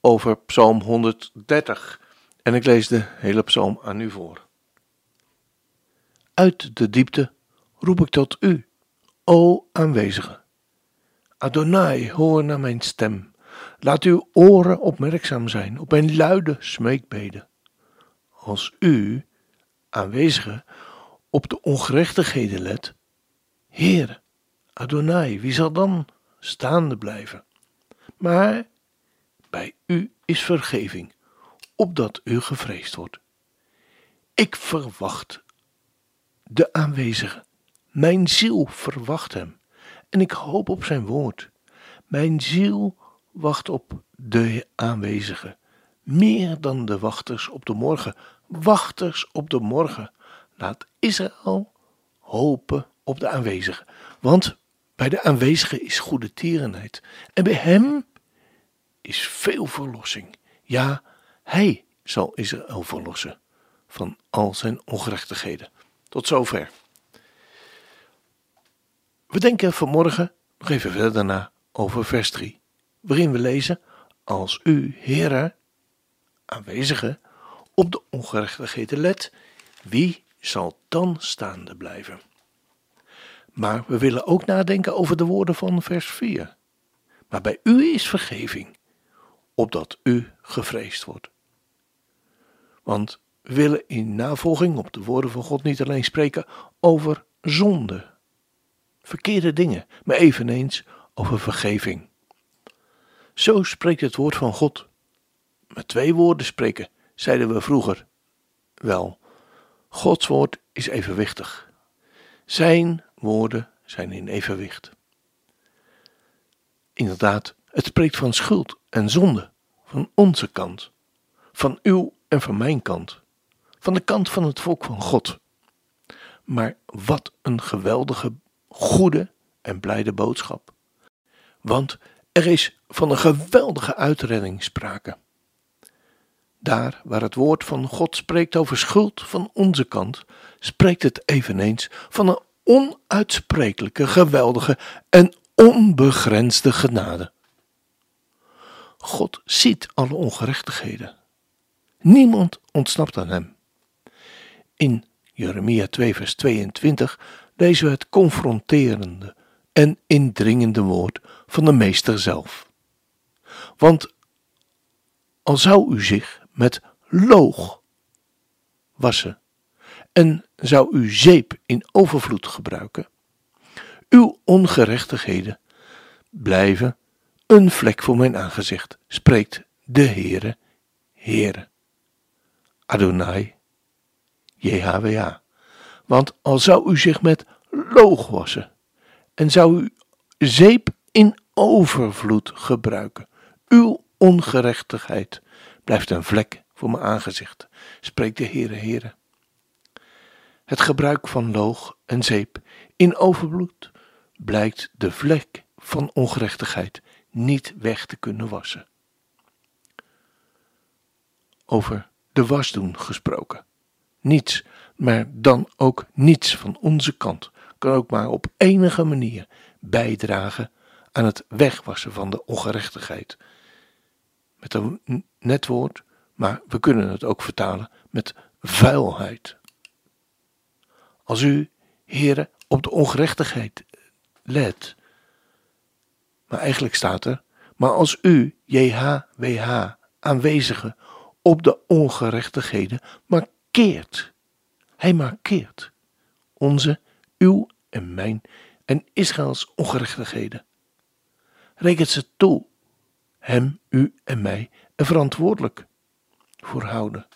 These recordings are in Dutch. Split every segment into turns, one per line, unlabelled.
over Psalm 130 en ik lees de hele psalm aan u voor. Uit de diepte roep ik tot u, o aanwezige. Adonai, hoor naar mijn stem. Laat uw oren opmerkzaam zijn op mijn luide smeekbeden. Als u, aanwezige, op de ongerechtigheden let, Heer, Adonai, wie zal dan staande blijven? Maar bij u is vergeving, opdat u gevreesd wordt. Ik verwacht de aanwezige. Mijn ziel verwacht hem en ik hoop op zijn woord. Mijn ziel wacht op de aanwezige, meer dan de wachters op de morgen. Wachters op de morgen. Laat Israël hopen op de aanwezige, want bij de aanwezige is goede tierenheid en bij hem is veel verlossing. Ja, hij zal Israël verlossen van al zijn ongerechtigheden. Tot zover. We denken vanmorgen nog even verder na over vers 3, waarin we lezen: Als u, Heere, aanwezige, op de ongerechtigheden let, wie zal dan staande blijven? Maar we willen ook nadenken over de woorden van vers 4. Maar bij u is vergeving, opdat u gevreesd wordt. Want we willen in navolging op de woorden van God niet alleen spreken over zonde, verkeerde dingen, maar eveneens over vergeving. Zo spreekt het woord van God. Met twee woorden spreken, zeiden we vroeger. Wel, Gods woord is evenwichtig. Zijn woorden zijn in evenwicht. Inderdaad, het spreekt van schuld en zonde, van onze kant, van uw en van mijn kant, van de kant van het volk van God. Maar wat een geweldige, goede en blijde boodschap. Want er is van een geweldige uitredding sprake. Daar waar het woord van God spreekt over schuld van onze kant, spreekt het eveneens van een onuitsprekelijke, geweldige en onbegrensde genade. God ziet alle ongerechtigheden. Niemand ontsnapt aan hem. In Jeremia 2, vers 22 lezen we het confronterende en indringende woord van de Meester zelf. Want al zou u zich met loog wassen en zou u zeep in overvloed gebruiken, uw ongerechtigheden blijven een vlek voor mijn aangezicht, spreekt de Heere, Heere. Adonai, JHWH. Want al zou u zich met loog wassen en zou u zeep in overvloed gebruiken, uw ongerechtigheid blijft een vlek voor mijn aangezicht, spreekt de Heere, Heere. Het gebruik van loog en zeep in overvloed blijkt de vlek van ongerechtigheid niet weg te kunnen wassen. Over de wasdoen gesproken. Niets, maar dan ook niets van onze kant kan ook maar op enige manier bijdragen aan het wegwassen van de ongerechtigheid. Met een net woord, maar we kunnen het ook vertalen met vuilheid. Als u, heren, op de ongerechtigheid let, maar eigenlijk staat er, maar als u, JHWH, aanwezige, op de ongerechtigheden markeert. Hij markeert onze, uw en mijn en Israëls ongerechtigheden. Rekent ze toe, hem, u en mij, er verantwoordelijk voor houden.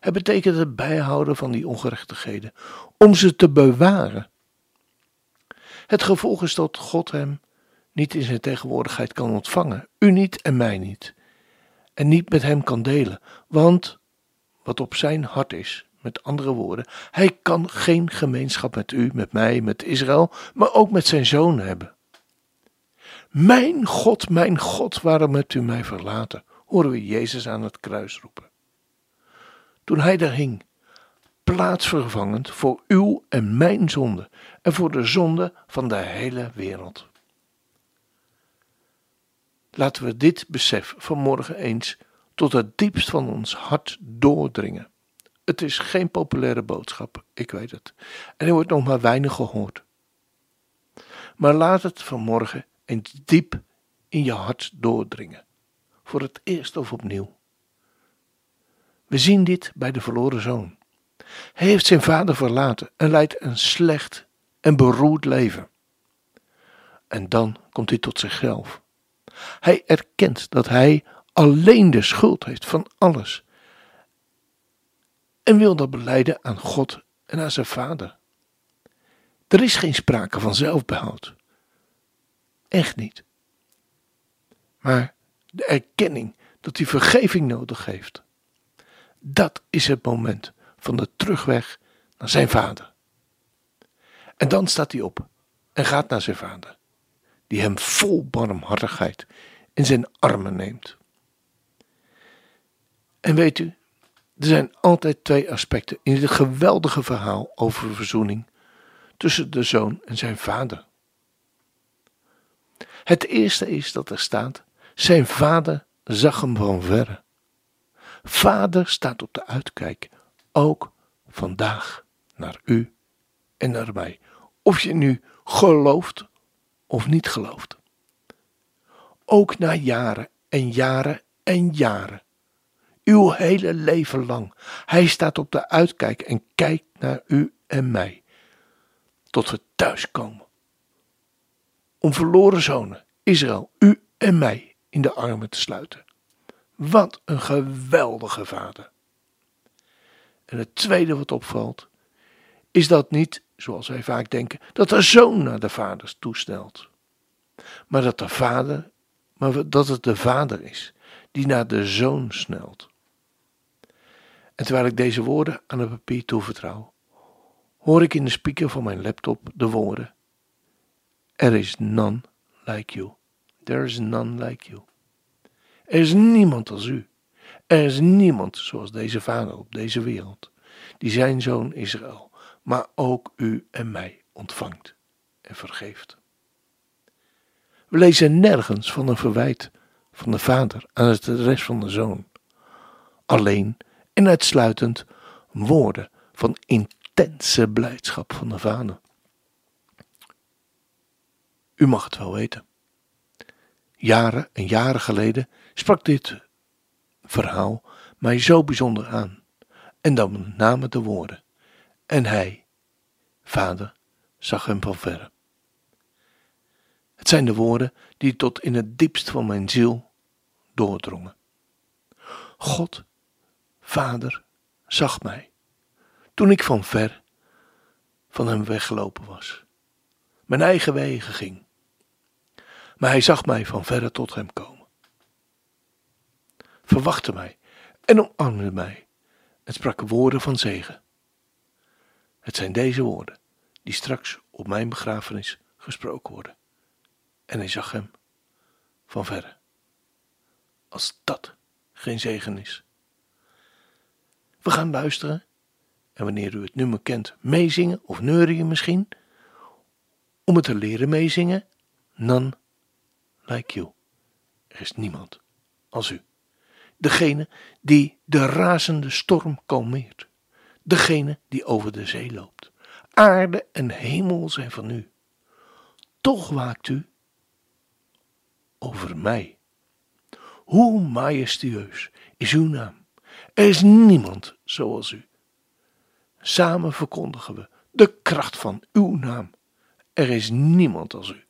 Het betekent het bijhouden van die ongerechtigheden, om ze te bewaren. Het gevolg is dat God hem niet in zijn tegenwoordigheid kan ontvangen, u niet en mij niet. en niet met hem kan delen, want wat op zijn hart is, met andere woorden, hij kan geen gemeenschap met u, met mij, met Israël, maar ook met zijn zoon hebben. Mijn God, mijn God, waarom hebt u mij verlaten? horen we Jezus aan het kruis roepen. Toen hij daar hing, plaatsvervangend voor uw en mijn zonde en voor de zonde van de hele wereld. Laten we dit besef vanmorgen eens tot het diepst van ons hart doordringen. Het is geen populaire boodschap, ik weet het. En er wordt nog maar weinig gehoord. Maar laat het vanmorgen eens diep in je hart doordringen. Voor het eerst of opnieuw. We zien dit bij de verloren zoon. Hij heeft zijn vader verlaten en leidt een slecht en beroerd leven. En dan komt hij tot zichzelf. Hij erkent dat hij alleen de schuld heeft van alles. En wil dat beleiden aan God en aan zijn vader. Er is geen sprake van zelfbehoud. Echt niet. Maar de erkenning dat hij vergeving nodig heeft. Dat is het moment van de terugweg naar zijn vader. En dan staat hij op en gaat naar zijn vader, die hem vol barmhartigheid in zijn armen neemt. En weet u, er zijn altijd twee aspecten in dit geweldige verhaal over verzoening tussen de zoon en zijn vader. Het eerste is dat er staat: zijn vader zag hem van verre. Vader staat op de uitkijk, ook vandaag naar u en naar mij. Of je nu gelooft of niet gelooft. Ook na jaren en jaren en jaren. Uw hele leven lang. Hij staat op de uitkijk en kijkt naar u en mij. Tot we thuiskomen. Om verloren zonen, Israël, u en mij in de armen te sluiten. Wat een geweldige vader. En het tweede wat opvalt, is dat niet, zoals wij vaak denken, dat de zoon naar de vaders toestelt. Maar dat de vader, maar dat het de vader is die naar de zoon snelt. En terwijl ik deze woorden aan het papier toevertrouw, hoor ik in de speaker van mijn laptop de woorden: Er is none like you. There is none like you. Er is niemand als u. Er is niemand zoals deze vader op deze wereld, die zijn zoon Israël, maar ook u en mij ontvangt en vergeeft. We lezen nergens van een verwijt van de vader aan de rest van de zoon. Alleen en uitsluitend woorden van intense blijdschap van de vader. U mag het wel weten. Jaren en jaren geleden sprak dit verhaal mij zo bijzonder aan. En dan namen de woorden. En hij, vader, zag hem van verre. Het zijn de woorden die tot in het diepst van mijn ziel doordrongen. God, vader, zag mij toen ik van ver van hem weggelopen was, mijn eigen wegen ging. Maar hij zag mij van verre tot hem komen verwachtte mij en omarmde mij en sprak woorden van zegen. Het zijn deze woorden die straks op mijn begrafenis gesproken worden. En hij zag hem van verre. Als dat geen zegen is. We gaan luisteren en wanneer u het nummer kent, meezingen of neurien misschien. Om het te leren meezingen, none like you. Er is niemand als u. Degene die de razende storm kalmeert. Degene die over de zee loopt. Aarde en hemel zijn van u. Toch waakt u over mij. Hoe majestueus is uw naam. Er is niemand zoals u. Samen verkondigen we de kracht van uw naam. Er is niemand als u.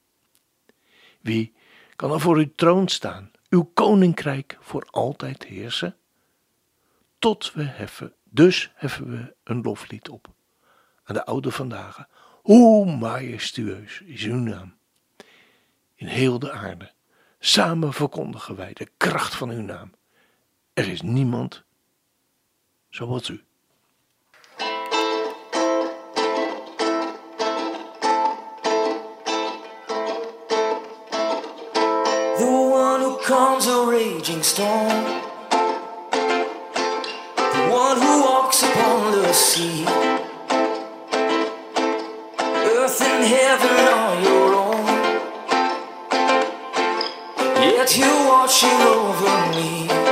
Wie kan er voor uw troon staan uw koninkrijk voor altijd heersen? Tot we heffen, dus heffen we een loflied op aan de oude vandaag. Hoe majestueus is uw naam. In heel de aarde, samen verkondigen wij de kracht van uw naam. er is niemand zoals u.
The one who calms a raging storm. Walks upon the sea. Earth and heaven are your own. Yet you're watching over me.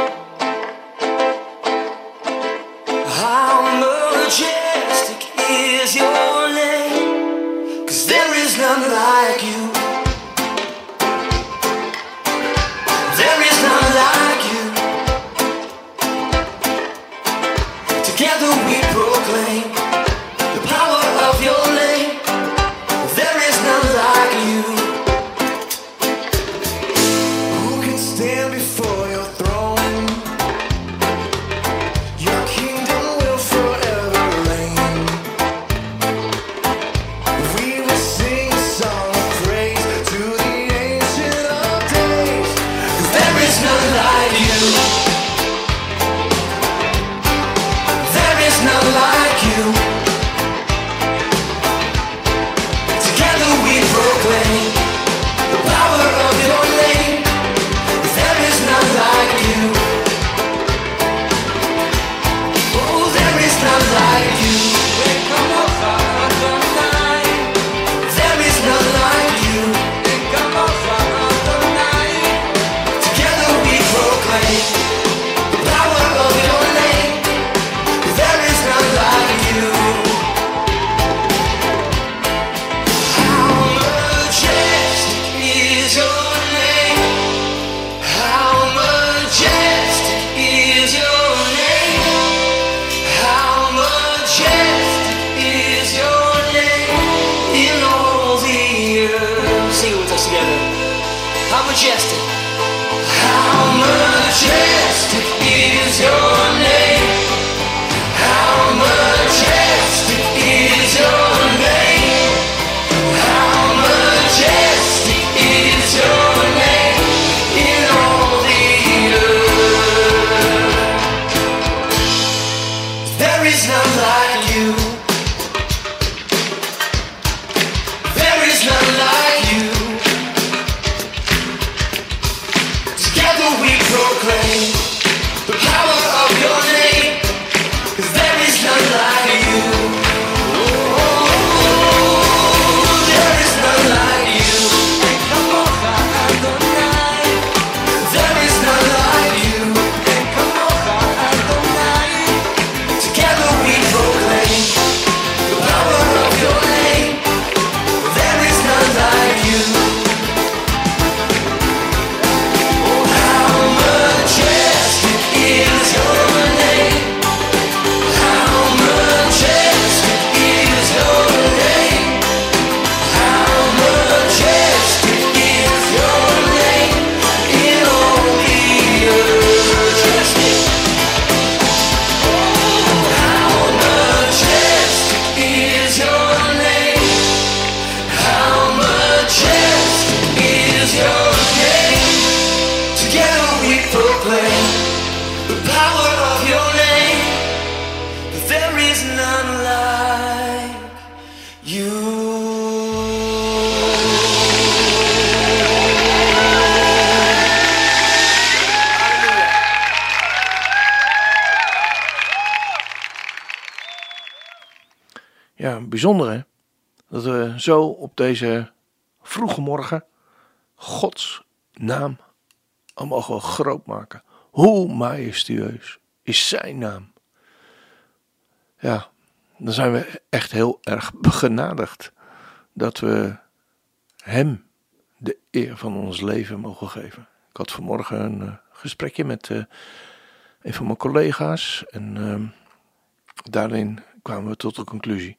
Ja, bijzonder hè. Dat we zo op deze vroege morgen Gods naam al mogen groot maken. Hoe majestueus is zijn naam. Ja, dan zijn we echt heel erg begenadigd dat we hem de eer van ons leven mogen geven. Ik had vanmorgen een eh, gesprekje met eh, een van mijn collega's en ehm, daarin kwamen we tot de conclusie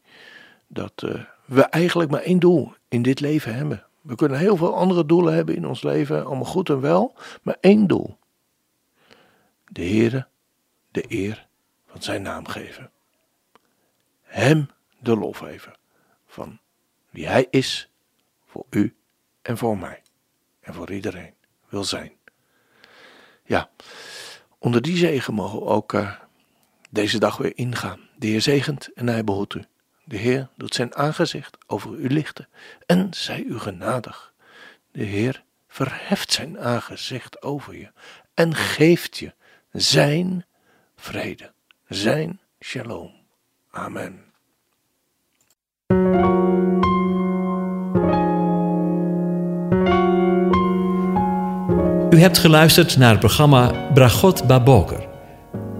dat eh, we eigenlijk maar één doel in dit leven hebben. We kunnen heel veel andere doelen hebben in ons leven, allemaal goed en wel, maar één doel. De Heere de eer van zijn naam geven. Hem de lof geven van wie hij is voor u en voor mij en voor iedereen wil zijn. Ja, Onder die zegen mogen we ook eh, deze dag weer ingaan. De Heer zegent en hij behoedt u. De Heer doet zijn aangezicht over u lichten en zij u genadig. De Heer verheft zijn aangezicht over je en geeft je zijn vrede, zijn shalom. Amen.
U hebt geluisterd naar het programma Bragot Baboker.